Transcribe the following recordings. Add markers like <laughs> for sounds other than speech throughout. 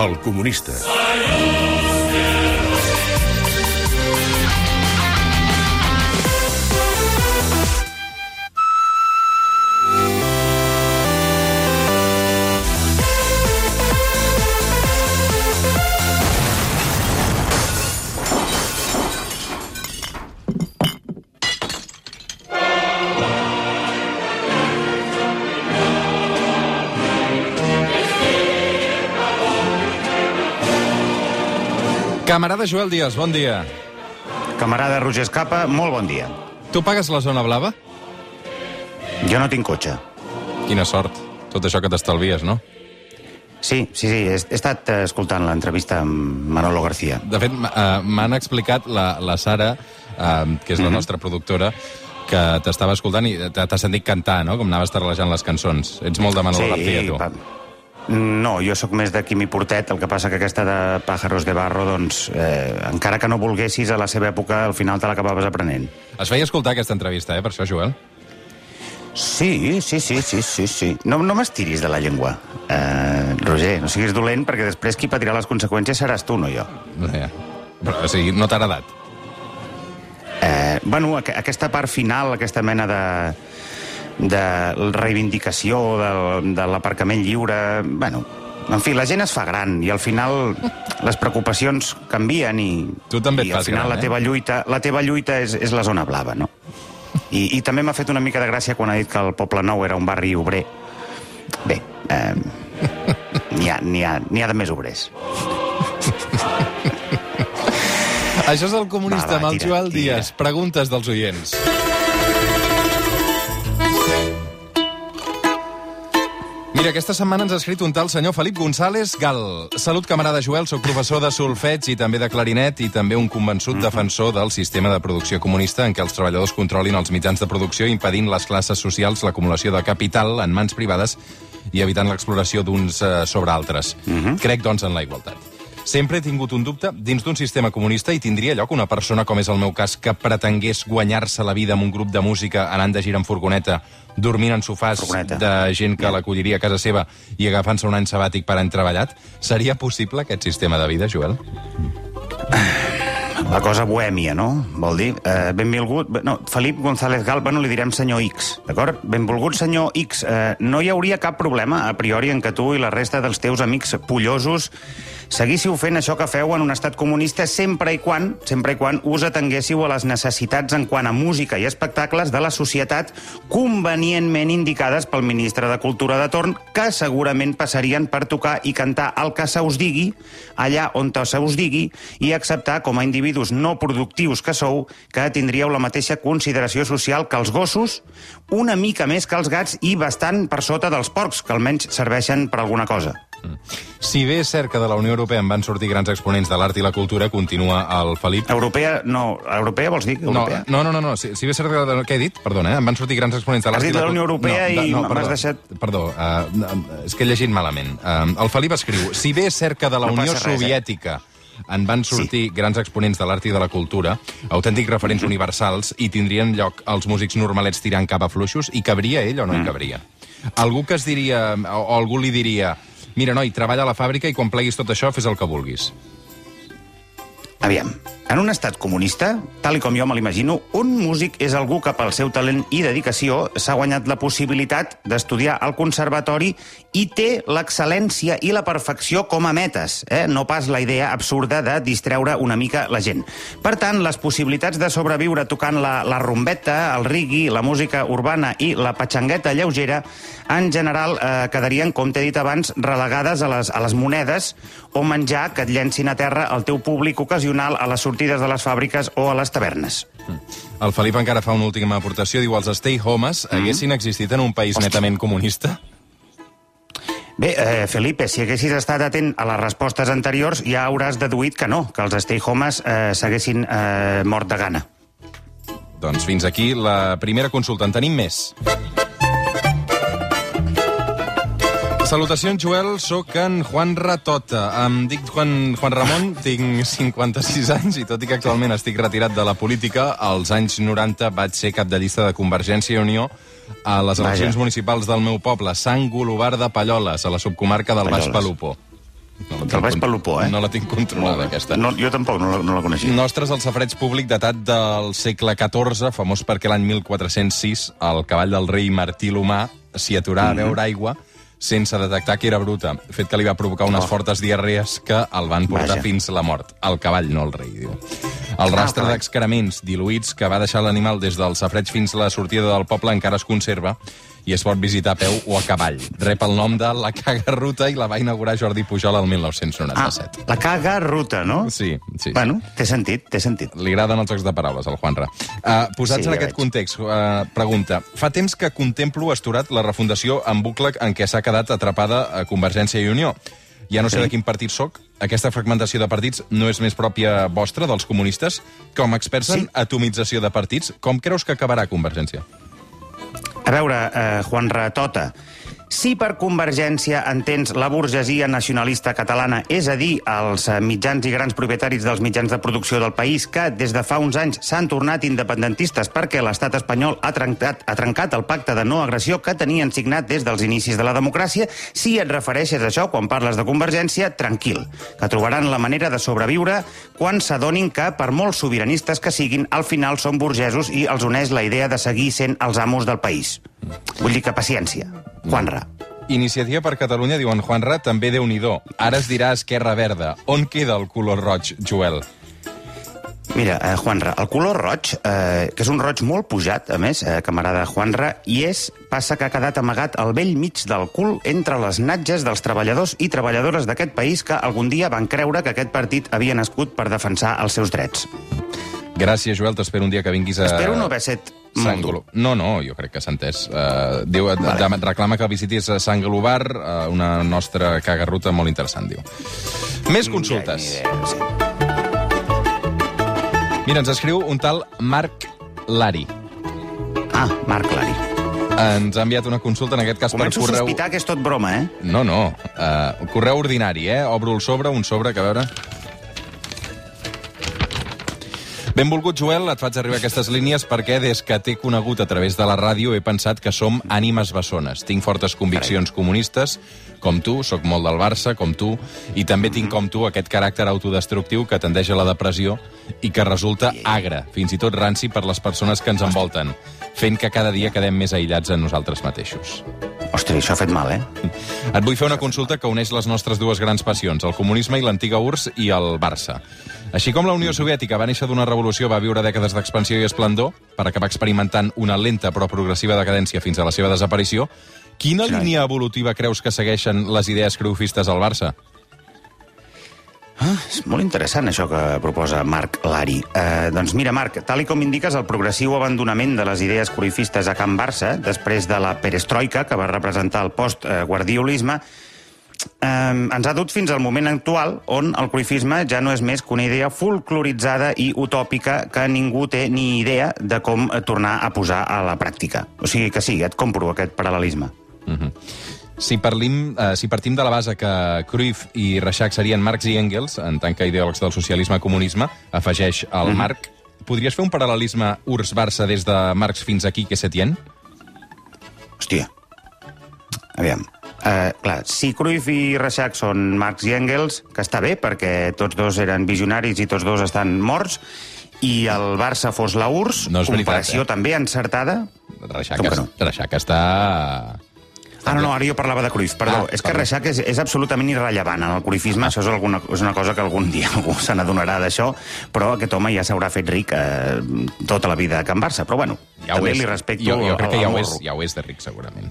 El comunista. Camarada Joel Díaz, bon dia. Camarada Roger Escapa, molt bon dia. Tu pagues la zona blava? Jo no tinc cotxe. Quina sort. Tot això que t'estalvies, no? Sí, sí, sí, he, he estat eh, escoltant l'entrevista amb Manolo García. De fet, eh, m'han explicat la, la Sara, eh, que és la nostra productora, que t'estava escoltant i t'ha sentit cantar, no?, com anaves tarrejant les cançons. Ets molt de Manolo García, tu. pa- No, jo sóc més de Quimi Portet, el que passa que aquesta de Pájaros de Barro, doncs, eh, encara que no volguessis a la seva època, al final te l'acabaves aprenent. Es feia escoltar aquesta entrevista, eh, per això, Joel? Sí, sí, sí, sí, sí, sí. No, no m'estiris de la llengua, eh, Roger, no siguis dolent, perquè després qui patirà les conseqüències seràs tu, no jo. Ja. Però, o sigui, no t'ha agradat. Eh, bueno, aqu aquesta part final, aquesta mena de de reivindicació del, de l'aparcament lliure... Bueno, en fi, la gent es fa gran i al final les preocupacions canvien i, Tu també i al final gran, la eh? teva lluita, la teva lluita és, és la zona blava, no? I, I també m'ha fet una mica de gràcia quan ha dit que el Poble Nou era un barri obrer. Bé, eh, n'hi ha, ha, ha de més obrers. Això és el comunista Va, va, amb el tira, Joel tira. Díaz. Preguntes dels oients. Mira, aquesta setmana ens ha escrit un tal senyor Felip González Gal. Salut, camarada Joel, sóc professor de solfeig i també de clarinet i també un convençut defensor del sistema de producció comunista en què els treballadors controlin els mitjans de producció impedint les classes socials l'acumulació de capital en mans privades i evitant l'exploració d'uns eh, sobre altres. Crec, doncs, en la igualtat. Sempre he tingut un dubte dins d'un sistema comunista i tindria lloc una persona, com és el meu cas, que pretengués guanyar-se la vida amb un grup de música anant de gira en furgoneta, dormint en sofàs Furgoneta. de gent que l'acolliria a casa seva i agafant-se un any sabàtic per any treballat. Seria possible aquest sistema de vida, Joel? <laughs> La cosa bohèmia, no? Vol dir, eh, benvingut... No, Felip González Galba no li direm senyor X, d'acord? Benvolgut senyor X. Eh, no hi hauria cap problema, a priori, en que tu i la resta dels teus amics pollosos seguíssiu fent això que feu en un estat comunista sempre i quan, sempre i quan us atenguéssiu a les necessitats en quant a música i espectacles de la societat convenientment indicades pel ministre de Cultura de torn, que segurament passarien per tocar i cantar el que se us digui, allà on se us digui, i acceptar com a individus no productius que sou que tindríeu la mateixa consideració social que els gossos, una mica més que els gats i bastant per sota dels porcs, que almenys serveixen per alguna cosa. Si bé és cert que de la Unió Europea en van sortir grans exponents de l'art i la cultura, continua el Felip Europea, no, europea vols dir? No, Europea? no, no, no, no. Si, si bé és cert que... Què he dit? Perdona, eh? Em van sortir grans exponents de l'art Has dit i la de la Unió Europea no, i perdó, m'has deixat- Perdó, uh, és que he llegit malament. Uh, el Felip escriu, si bé és cert que de la No Unió res, eh? En van sortir sí. grans exponents de l'art i de la cultura, autèntics referents universals, i tindrien lloc els músics normalets tirant cap a fluixos, i cabria ell o no hi cabria? Algú que es diria, o, o algú li diria, mira, noi, treballa a la fàbrica i quan pleguis tot això fes el que vulguis. Aviam, en un estat comunista, tal com jo me l'imagino, un músic és algú que pel seu talent i dedicació s'ha guanyat la possibilitat d'estudiar al conservatori i té l'excel·lència i la perfecció com a metes, eh? no pas la idea absurda de distreure una mica la gent. Per tant, les possibilitats de sobreviure tocant la, la rumbeta, el rigui, la música urbana i la patxangueta lleugera, en general eh, quedarien, com t'he dit abans, relegades a les, a les monedes o menjar que et llencin a terra el teu públic ocasional a les sortides de les fàbriques o a les tavernes. El Felip encara fa una última aportació. Diu, els stay homes haguessin existit en un país netament comunista? Bé, eh, Felipe, si haguessis estat atent a les respostes anteriors, ja hauràs deduït que no, que els stay homes eh, s'haguessin eh, mort de gana. Doncs fins aquí la primera consulta. En tenim més. Salutacions, Joel. Soc en Juan Ratota. Em dic Juan, Juan Ramon, tinc 56 anys i tot i que actualment estic retirat de la política, als anys 90 vaig ser cap de llista de Convergència i Unió a les eleccions Vaja. municipals del meu poble, Sant Golobar de Palloles, a la subcomarca del Baix. Palupó. No la con- per l'opó, eh? No la tinc controlada, aquesta. No, jo tampoc, no, la- no la coneixia. Nostres el safreig públic datat del segle XIV, famós perquè l'any 1406 el cavall del rei Martí l'Humà s'hi aturà a beure aigua sense detectar que era bruta, fet que li va provocar unes Oh. fortes diarrees que el van portar Vaja. fins la mort. El cavall, no el rei, diu. El rastre carai. d'excrements diluïts que va deixar l'animal des del safreig fins la sortida del poble encara es conserva i es pot visitar a peu o a cavall. Rep el nom de la cagarruta i la va inaugurar Jordi Pujol el Ah, 1997. la caga ruta, no? Sí, sí. Bueno, té sentit, té sentit. Li agraden els jocs de paraules, al Juanra. Uh, posats Sí, en ja aquest veig. context, uh, pregunta. Fa temps que contemplo asturat la refundació en bucle en què s'ha quedat atrapada a Convergència i Unió. Ja no sé Sí. de quin partit sóc. Aquesta fragmentació de partits no és més pròpia vostra, dels comunistes? Com experts en Sí. atomització de partits, com creus que acabarà Convergència? A veure, eh, Juan Ratota, si per Convergència entens la burgesia nacionalista catalana, és a dir, els mitjans i grans propietaris dels mitjans de producció del país, que des de fa uns anys s'han tornat independentistes perquè l'estat espanyol ha trencat, ha trencat el pacte de no agressió que tenien signat des dels inicis de la democràcia, si et refereixes a això quan parles de Convergència, tranquil, que trobaran la manera de sobreviure quan s'adonin que, per molt sobiranistes que siguin, al final són burgesos i els uneix la idea de seguir sent els amos del país. Vull dir que paciència. Juanra. Iniciativa per Catalunya, diuen Juanra, també déu nhi Ara es dirà Esquerra Verda. On queda el color roig, Joel? Mira, eh, Juanra, el color roig, eh, que és un roig molt pujat, a més, eh, camarada Juanra, i és, passa que ha quedat amagat al vell mig del cul entre les natges dels treballadors i treballadores d'aquest país que algun dia van creure que aquest partit havia nascut per defensar els seus drets. Gràcies, Joel. T'espero un dia que vinguis a... Espero no haver set molt Sant dur. Glo... No, no, jo crec que s'ha entès. Uh, diu, vale. reclama que visitis a Sant Globar, uh, una nostra cagarruta molt interessant, diu. Més consultes. Ja, sí. Mira, ens escriu un tal Marc Lari. Ah, Marc Lari. Ens ha enviat una consulta, en aquest cas Començo per a correu... sospitar que és tot broma, eh? No, no, uh, correu ordinari, eh? Obro el sobre, un sobre, que a veure... Benvolgut, Joel, et faig arribar aquestes línies perquè des que t'he conegut a través de la ràdio he pensat que som ànimes bessones. Tinc fortes conviccions comunistes, com tu, sóc molt del Barça, com tu, i també tinc com tu aquest caràcter autodestructiu que tendeix a la depressió i que resulta agre, fins i tot ranci per les persones que ens envolten, fent que cada dia quedem més aïllats en nosaltres mateixos. Ostres, això ha fet mal, eh? Et vull fer una consulta que uneix les nostres dues grans passions, el comunisme i l'antiga URSS i el Barça. Així com la Unió Soviètica va néixer d'una revolució, va viure dècades d'expansió i esplendor, per acabar experimentant una lenta però progressiva decadència fins a la seva desaparició, quina Carai. línia evolutiva creus que segueixen les idees creufistes al Barça? Ah, és molt interessant això que proposa Marc Lari. Eh, doncs mira, Marc, tal i com indiques, el progressiu abandonament de les idees cruifistes a Can Barça, després de la perestroika, que va representar el post-guardiolisme, eh, ens ha dut fins al moment actual on el cruifisme ja no és més que una idea folcloritzada i utòpica que ningú té ni idea de com eh, tornar a posar a la pràctica. O sigui que sí, et compro aquest paral·lelisme. Si, parlim, eh, si partim de la base que Cruyff i Reixac serien Marx i Engels, en tant que ideòlegs del socialisme-comunisme, afegeix el mm -hmm. Marc, podries fer un paral·lelisme URSS-Barça des de Marx fins aquí, que Setién? Hòstia. Aviam. Uh, clar, si Cruyff i Reixac són Marx i Engels, que està bé, perquè tots dos eren visionaris i tots dos estan morts, i el Barça fos la URSS, No veritat, comparació eh? també encertada... Reixac, no? Reixac està... Ah, no, no, ara jo parlava de Cruyff, perdó. Ah, és que. Reixac és, és absolutament irrellevant en el cruifisme, això és, alguna, és una cosa que algun dia <laughs> algú se n'adonarà d'això, però aquest home ja s'haurà fet ric eh, tota la vida a Can Barça. Però bueno, Ja també és. li respecto jo, jo crec que ja ho, és, ja ho és de ric, segurament.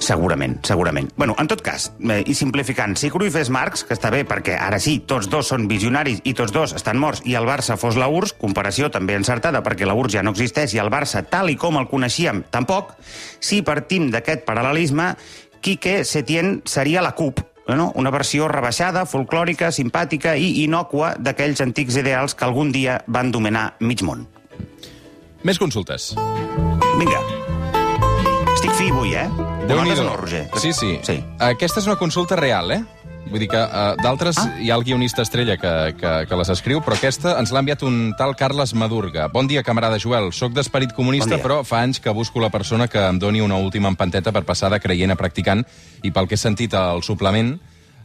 Segurament, segurament. Bueno, en tot cas, eh, i simplificant, si Cruyff és Marx, que està bé perquè ara sí, tots dos són visionaris i tots dos estan morts, i el Barça fos la URSS, comparació també encertada perquè la URSS ja no existeix i el Barça, tal i com el coneixíem, tampoc, si partim d'aquest paral·lelisme, Quique Setién seria la CUP, no? una versió rebaixada, folclòrica, simpàtica i innòcua d'aquells antics ideals que algun dia van dominar mig món. Més consultes. Vinga. Estic fi avui, eh? Déu nhi no, Roger? Sí, sí, Sí. Aquesta és una consulta real, eh? Vull dir que uh, d'altres ah. hi ha el guionista estrella que, que, que les escriu, però aquesta ens l'ha enviat un tal Carles Madurga. Bon dia, camarada Joel. Soc d'esperit comunista, Bon dia. però fa anys que busco la persona que em doni una última empanteta per passar de creient a practicant, i pel que he sentit al suplement,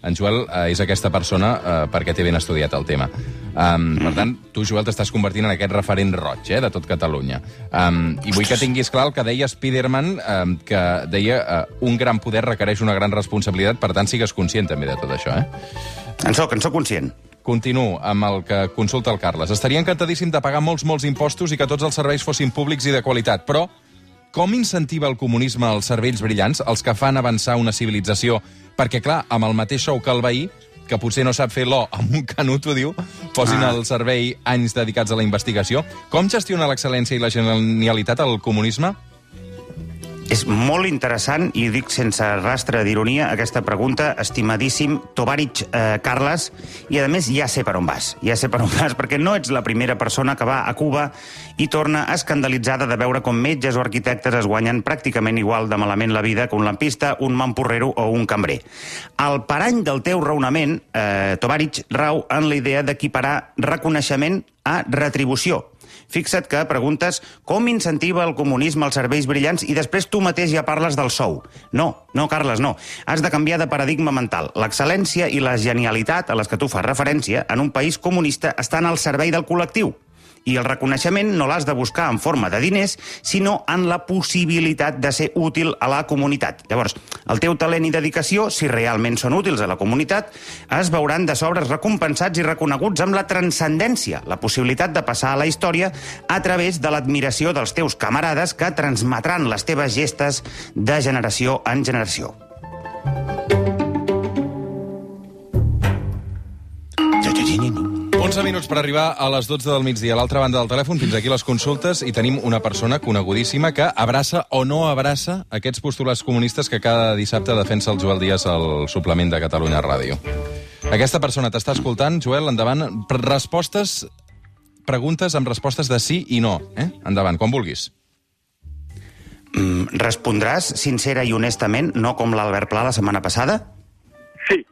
En Joel eh, és aquesta persona eh, perquè té ben estudiat el tema. Um, per tant, tu, Joel, t'estàs convertint en aquest referent roig eh, de tot Catalunya. Um, I vull que tinguis clar el que deia Spiderman, um, que deia uh, un gran poder requereix una gran responsabilitat, per tant, sigues conscient també de tot això. Eh? En soc, en soc conscient. Continuo amb el que consulta el Carles. Estaria encantadíssim de pagar molts, molts impostos i que tots els serveis fossin públics i de qualitat, però com incentiva el comunisme els cervells brillants, els que fan avançar una civilització? Perquè, clar, amb el mateix sou que el veí, que potser no sap fer l'O amb un canut, ho diu, posin ah. al servei anys dedicats a la investigació. Com gestiona l'excel·lència i la genialitat el comunisme? És molt interessant, i dic sense rastre d'ironia, aquesta pregunta, estimadíssim Tovarich eh, Carles, i a més ja sé per on vas, ja sé per on <laughs> vas, perquè no ets la primera persona que va a Cuba i torna escandalitzada de veure com metges o arquitectes es guanyen pràcticament igual de malament la vida que un lampista, un mamporrero o un cambrer. El parany del teu raonament, eh, Tovarich, rau en la idea d'equiparar reconeixement a retribució, Fixa't que preguntes com incentiva el comunisme els serveis brillants i després tu mateix ja parles del sou. No, no, Carles, no. Has de canviar de paradigma mental. L'excel·lència i la genialitat a les que tu fas referència en un país comunista estan al servei del col·lectiu. I el reconeixement no l'has de buscar en forma de diners, sinó en la possibilitat de ser útil a la comunitat. Llavors, el teu talent i dedicació, si realment són útils a la comunitat, es veuran de sobres recompensats i reconeguts amb la transcendència, la possibilitat de passar a la història a través de l'admiració dels teus camarades que transmetran les teves gestes de generació en generació. 11 minuts per arribar a les 12 del migdia. A l'altra banda del telèfon, fins aquí les consultes, i tenim una persona conegudíssima que abraça o no abraça aquests postulats comunistes que cada dissabte defensa el Joel Díaz al suplement de Catalunya Ràdio. Aquesta persona t'està escoltant, Joel, endavant. Respostes, preguntes amb respostes de sí i no. Eh? Endavant, quan vulguis. Mm, respondràs sincera i honestament, no com l'Albert Pla la setmana passada? Sí.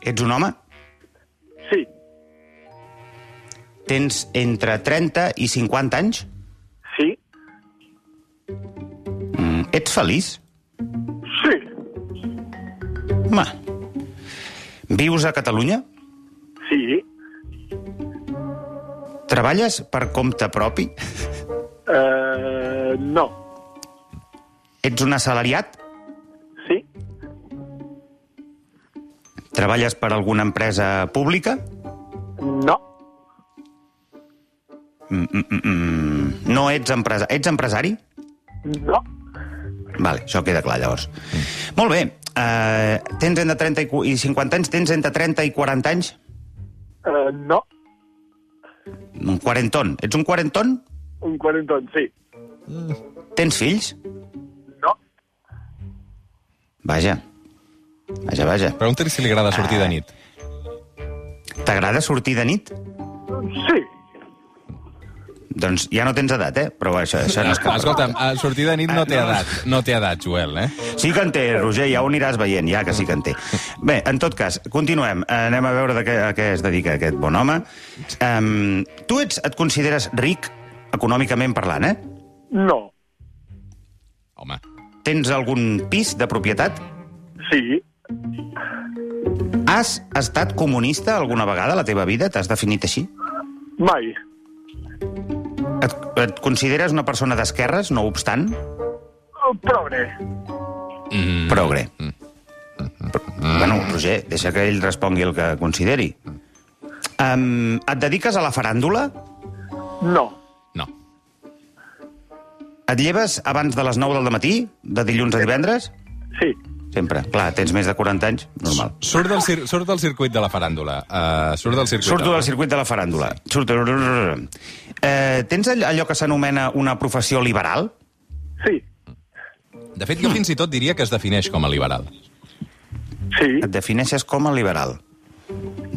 Ets un home? Tens entre 30 i 50 anys? Sí. Mm, ets feliç? Sí. Ma. Vius a Catalunya? Sí. Treballes per compte propi? Uh, no. Ets un assalariat? Sí. Treballes per alguna empresa pública? Mm, mm, mm, mm. No ets empresari? Ets empresari? No. Vale, això queda clar, llavors. Mm. Molt bé. Uh, tens entre 30 i 50 anys? Tens entre 30 i 40 anys? Uh, no. Un quarenton. Ets un quarenton? Un quarenton, sí. Tens fills? No. Vaja. Vaja, vaja. Pregunta-li si li agrada sortir uh, de nit. T'agrada sortir de nit? Sí. Doncs ja no tens edat, eh? Però això, això no és cap... Escolta'm, a sortir de nit no té edat. No té edat, Joel, eh? Sí que en té, Roger, ja ho aniràs veient, ja que sí que en té. Bé, en tot cas, continuem. Anem a veure de què, a què es dedica aquest bon home. Um, tu ets, et consideres ric, econòmicament parlant, eh? No. Home. Tens algun pis de propietat? Sí. Has estat comunista alguna vegada a la teva vida? T'has definit així? Mai. Et, et consideres una persona d'esquerres, no obstant? Oh, progre. Mm. Progre. Mm. Bueno, Roger, deixa que ell respongui el que consideri. Um, et dediques a la faràndula? No. No. Et lleves abans de les 9 del matí, de dilluns a divendres? Sí. Sempre. Clar, tens més de 40 anys, normal. Surt del, cir surt del circuit de la faràndula. Uh, surt del circuit Surto de la... del circuit de la faràndula. Surto... Eh, tens allò que s'anomena una professió liberal? Sí. De fet, jo fins i tot diria que es defineix com a liberal. Sí. Et defineixes com a liberal.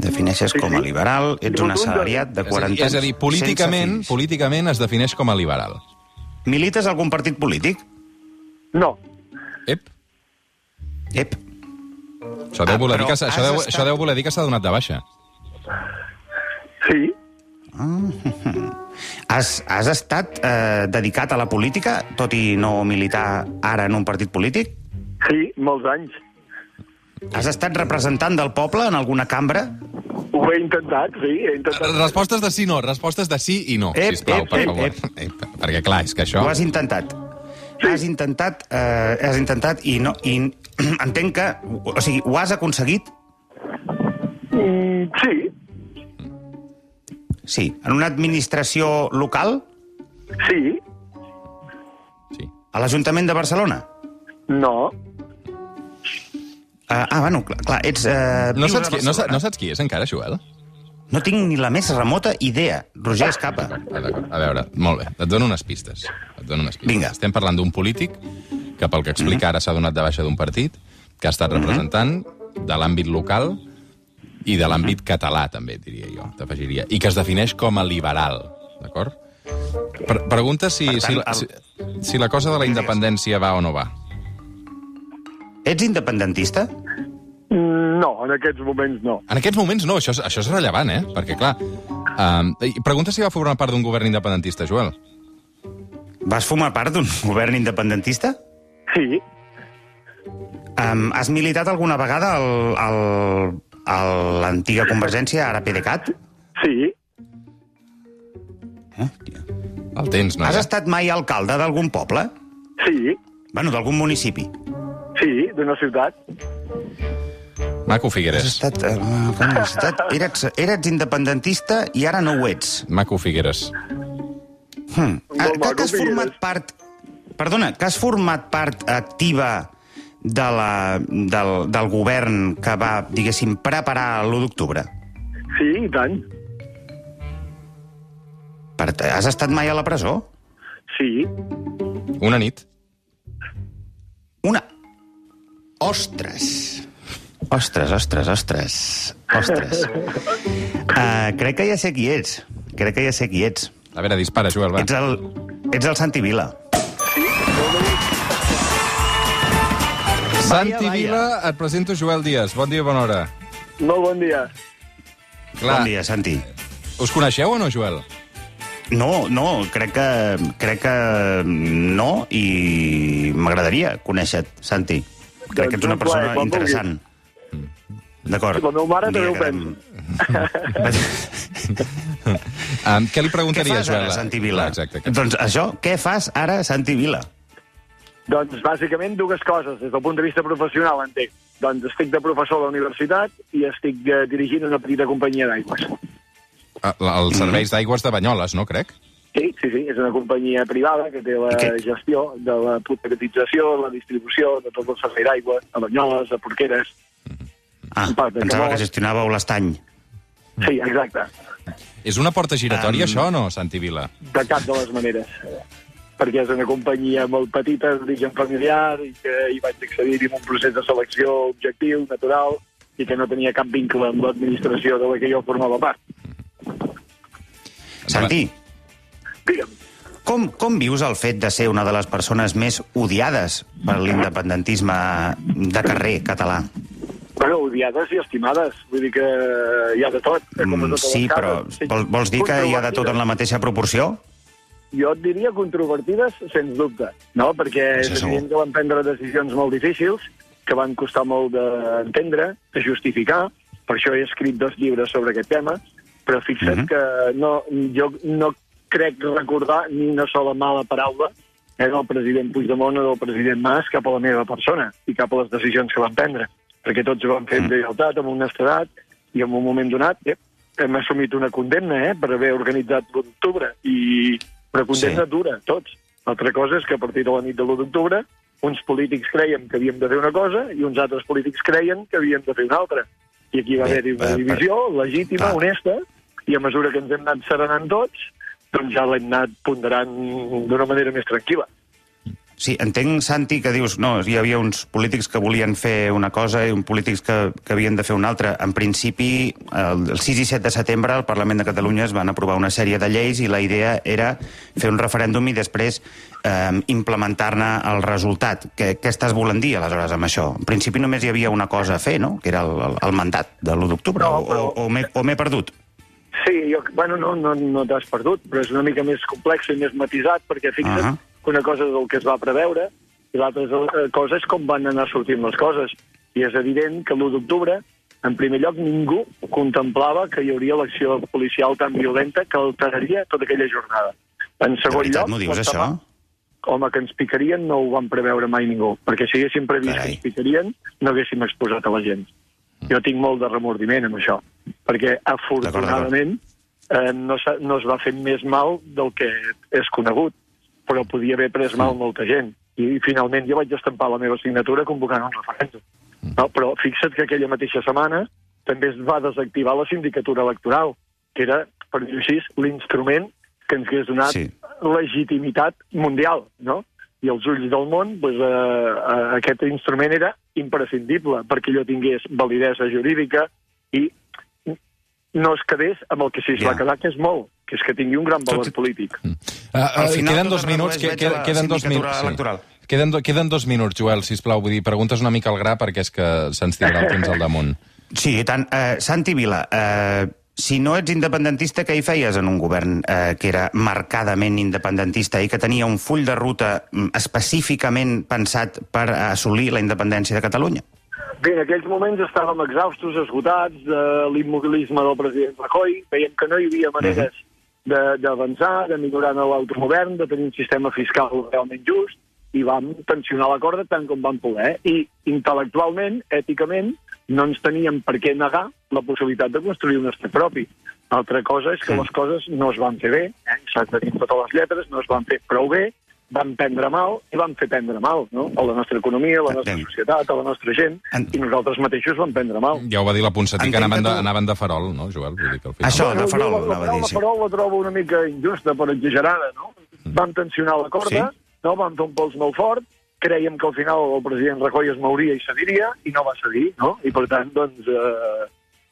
Defineixes Sí, com a sí. liberal, ets un assalariat de És a 40 dir, anys. és a dir políticament, políticament es defineix com a liberal. Milites algun partit polític? No. Ep, Ep. això deu, Ah, voler, dir però que, això, deu, estat- això deu voler dir que s'ha donat de baixa. Sí. Has, has estat eh, dedicat a la política, tot i no militar ara en un partit polític? Sí, molts anys. Has estat representant del poble en alguna cambra? Ho he intentat, sí, he intentat. Respostes de sí no, respostes de sí i no, Ep, sisplau, ep, per ep, favor. ep. Ep, perquè, clar, és que això... Ho has intentat. Has intentat, eh, has intentat i no... I <clears throat> entenc que... O sigui, ho has aconseguit? Mm, sí, Sí. En una administració local? sí, Sí. A l'Ajuntament de Barcelona? no, Uh, ah, bueno, clar, clar ets... Uh, No saps, qui, no, sa- no saps qui és encara, Joel? no tinc ni la més remota idea. Roger Escapa. Ah. A veure, molt bé, et dono unes pistes. Et dono unes pistes. Vinga. Estem parlant d'un polític que, pel que explica, ara s'ha donat de baixa d'un partit, que ha estat representant de l'àmbit local i de l'àmbit català, també, diria jo, t'afegiria, i que es defineix com a liberal, d'acord? Pre pregunta si, tant, si, el- si, si la cosa de la independència va o no va. Ets independentista? No, en aquests moments no. En aquests moments no, això és, això és rellevant, eh? Perquè, clar, um, pregunta si va formar part d'un govern independentista, Joel. Vas formar part d'un govern independentista? Sí, Um, has militat alguna vegada al, al, a l'antiga Convergència, ara PDeCAT? sí, Eh? El tens, no? Has estat mai alcalde d'algun poble? sí, Bueno, d'algun municipi. sí, d'una ciutat. Maco Has Figueres. estat... Eh, has estat eres, eres independentista i ara no ho ets. Maco Figueres. Hmm. Ah, Molt que, maco, que has format Figueres. part... Perdona, que has format part activa de la, del, del govern que va, diguéssim, preparar l'1 d'octubre? Sí, i tant. Per, has estat mai a la presó? Sí, Una nit. Una. Ostres. Ostres, ostres, ostres. Ostres. Uh, <laughs> crec que ja sé qui ets. Crec que ja sé qui ets. A veure, dispara, Joel, va. Ets el, ets el Santi Vila. Santi Vaya, Vila, et presento Joel Díaz. Bon dia, bona hora. molt bon dia. Clar, Bon dia, Santi. us coneixeu o no, Joel? No, no, crec que, crec que no i m'agradaria conèixer Santi. Crec que ets una Doncs un plaer, persona quan interessant. D'acord. La meva mare també ho quedem- Um, <laughs> què li Què preguntaria, fas Joel? ara, Santi Vila? Ah, exacte. Doncs això, què fas ara, Santi Vila? Doncs bàsicament dues coses, des del punt de vista professional, entenc. Doncs estic de professor a la universitat i estic eh, dirigint una petita companyia d'aigües. Ah, Els serveis d'aigües de Banyoles, no, crec? Sí, sí, sí, és una companyia privada que té la què? gestió de la potencialització, la distribució de tot el servei d'aigua a Banyoles, a Porqueres. Ah, de pensava que gestionàveu l'estany. Sí, exacte, És una porta giratòria, Um, això, o no, Santi Vila? de cap de les maneres. Perquè és una companyia molt petita, d'origen familiar, i que hi vaig accedir amb un procés de selecció objectiu, natural, i que no tenia cap vincle amb l'administració de la que jo formava part. Santi, Digue'm. com, com vius el fet de ser una de les persones més odiades per l'independentisme de carrer català? Bueno, odiades i estimades. Vull dir que hi ha de tot. eh, com Mm, sí, però cases. vol, vols dir que hi ha de tot en la mateixa proporció? Jo et diria controvertides, sens dubte, no? Perquè Això és evident que van prendre decisions molt difícils, que van costar molt d'entendre, de justificar. Per això he escrit dos llibres sobre aquest tema, però fixa't Mhm. que no, jo no crec recordar ni una sola mala paraula eh, del president Puigdemont o del president Mas cap a la meva persona i cap a les decisions que van prendre, perquè tots ho van fer amb Mm. lleialtat, amb honestedat, i en un moment donat eh, hem assumit una condemna eh, per haver organitzat l'1 d'octubre, i una condemna Sí. dura, tots. L'altra cosa és que a partir de la nit de l'1 d'octubre uns polítics creien que havíem de fer una cosa i uns altres polítics creien que havíem de fer una altra. I aquí va haver-hi una divisió legítima, clar. honesta, i a mesura que ens hem anat serenant tots, doncs ja l'hem anat ponderant d'una manera més tranquil·la. Sí, entenc, Santi, que dius no, hi havia uns polítics que volien fer una cosa i uns polítics que, que havien de fer una altra. En principi, el, el 6 i 7 de setembre al Parlament de Catalunya es van aprovar una sèrie de lleis i la idea era fer un referèndum i després eh, implementar-ne el resultat. Què, què estàs volent dir, aleshores, amb això? En principi només hi havia una cosa a fer, no?, que era el, el, el mandat de l'1 d'octubre, No, o, però- o, o m'he perdut? Sí, jo, bueno, no, no, no t'has perdut, però és una mica més complex i més matisat, perquè fixa't uh. -huh. Que una cosa és el que es va preveure i l'altra eh, cosa és com van anar sortint les coses. I és evident que l'1 d'octubre, en primer lloc, ningú contemplava que hi hauria l'acció policial tan violenta que alteraria tota aquella jornada. En De segon veritat lloc... m'ho dius, això? Home, que ens picarien no ho van preveure mai ningú, perquè si haguéssim previst Carai. que ens picarien, no haguéssim exposat a la gent. Jo tinc molt de remordiment amb això, perquè afortunadament eh, no, no es va fer més mal del que és conegut, però podia haver pres mal molta gent. I, finalment jo vaig estampar la meva signatura convocant un referèndum. No, però fixa't que aquella mateixa setmana també es va desactivar la sindicatura electoral, que era, per dir-ho així, l'instrument que ens hagués donat Sí. legitimitat mundial, no? I als ulls del món, doncs, eh, eh, aquest instrument era imprescindible perquè allò tingués validesa jurídica i no es quedés amb el que es Ja. va quedar, que és molt, que és que tingui un gran valor Tot- polític. Uh, Al uh, final queden dos minuts. Que, que, queden dos minuts. electoral. Queden, do, queden dos minuts, Joel, sisplau. Vull dir, preguntes una mica al gra perquè és que se'ns tirarà el temps al damunt. <laughs> Sí, i tant. Uh, Santi Vila, uh, si no ets independentista, què hi feies en un govern uh, que era marcadament independentista i que tenia un full de ruta mm, específicament pensat per assolir la independència de Catalunya? Bé, en aquells moments estàvem exhaustos, esgotats de l'immobilisme del president Rajoy, veiem que no hi havia maneres de- d'avançar, de, millorar en l'autogovern, de tenir un sistema fiscal realment just, i vam tensionar la corda tant com vam poder. I intel·lectualment, èticament, no ens teníem per què negar la possibilitat de construir un estat propi. Altra cosa és que les coses no es van fer bé, eh? s'han de dir totes les lletres, no es van fer prou bé, van prendre mal i van fer prendre mal no? a la nostra economia, a la nostra Entenc. societat, a la nostra gent, En- i nosaltres mateixos vam prendre mal. Ja ho va dir la Ponsatí, que anaven que de, anaven de farol, no, Joel? Vull dir que al final... Això, de farol, la, anava a la, dir, sí. farol la trobo una mica injusta, per exagerada, no? Vam tensionar la corda, Sí. no? vam fer un pols molt fort, creiem que al final el president Rajoy es mouria i cediria, i no va cedir, no? I per tant, doncs, eh,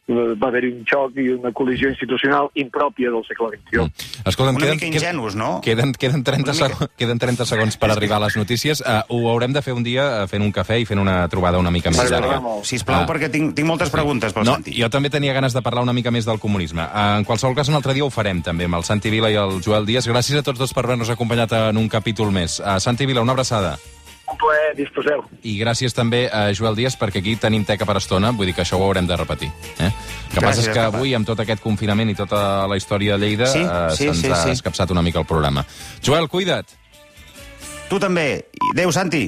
va haver-hi un xoc i una col·lisió institucional impròpia del segle XXI. Mm. Escolta'm, Una queden, mica ingenus, no? Queden, queden, 30 Una mica. segons, queden 30 segons per arribar a les notícies. Uh, ho haurem de fer un dia uh, fent un cafè i fent una trobada una mica més llarga. Sisplau, Ah. perquè tinc, tinc moltes preguntes pel No, Santi. jo també tenia ganes de parlar una mica més del comunisme. Uh, en qualsevol cas, un altre dia ho farem, també, amb el Santi Vila i el Joel Díaz. Gràcies a tots dos per haver-nos acompanyat en un capítol més. Uh, Santi Vila, una abraçada. Un plaer, disposeu. I gràcies també a Joel Díaz, perquè aquí tenim teca per estona, vull dir que això ho haurem de repetir. Eh? El que passa és que avui, amb tot aquest confinament i tota la història de Lleida, Sí, eh, sí, se'ns sí, ha sí. escapçat una mica el programa. Joel, cuida't. Tu també. Adéu, Santi.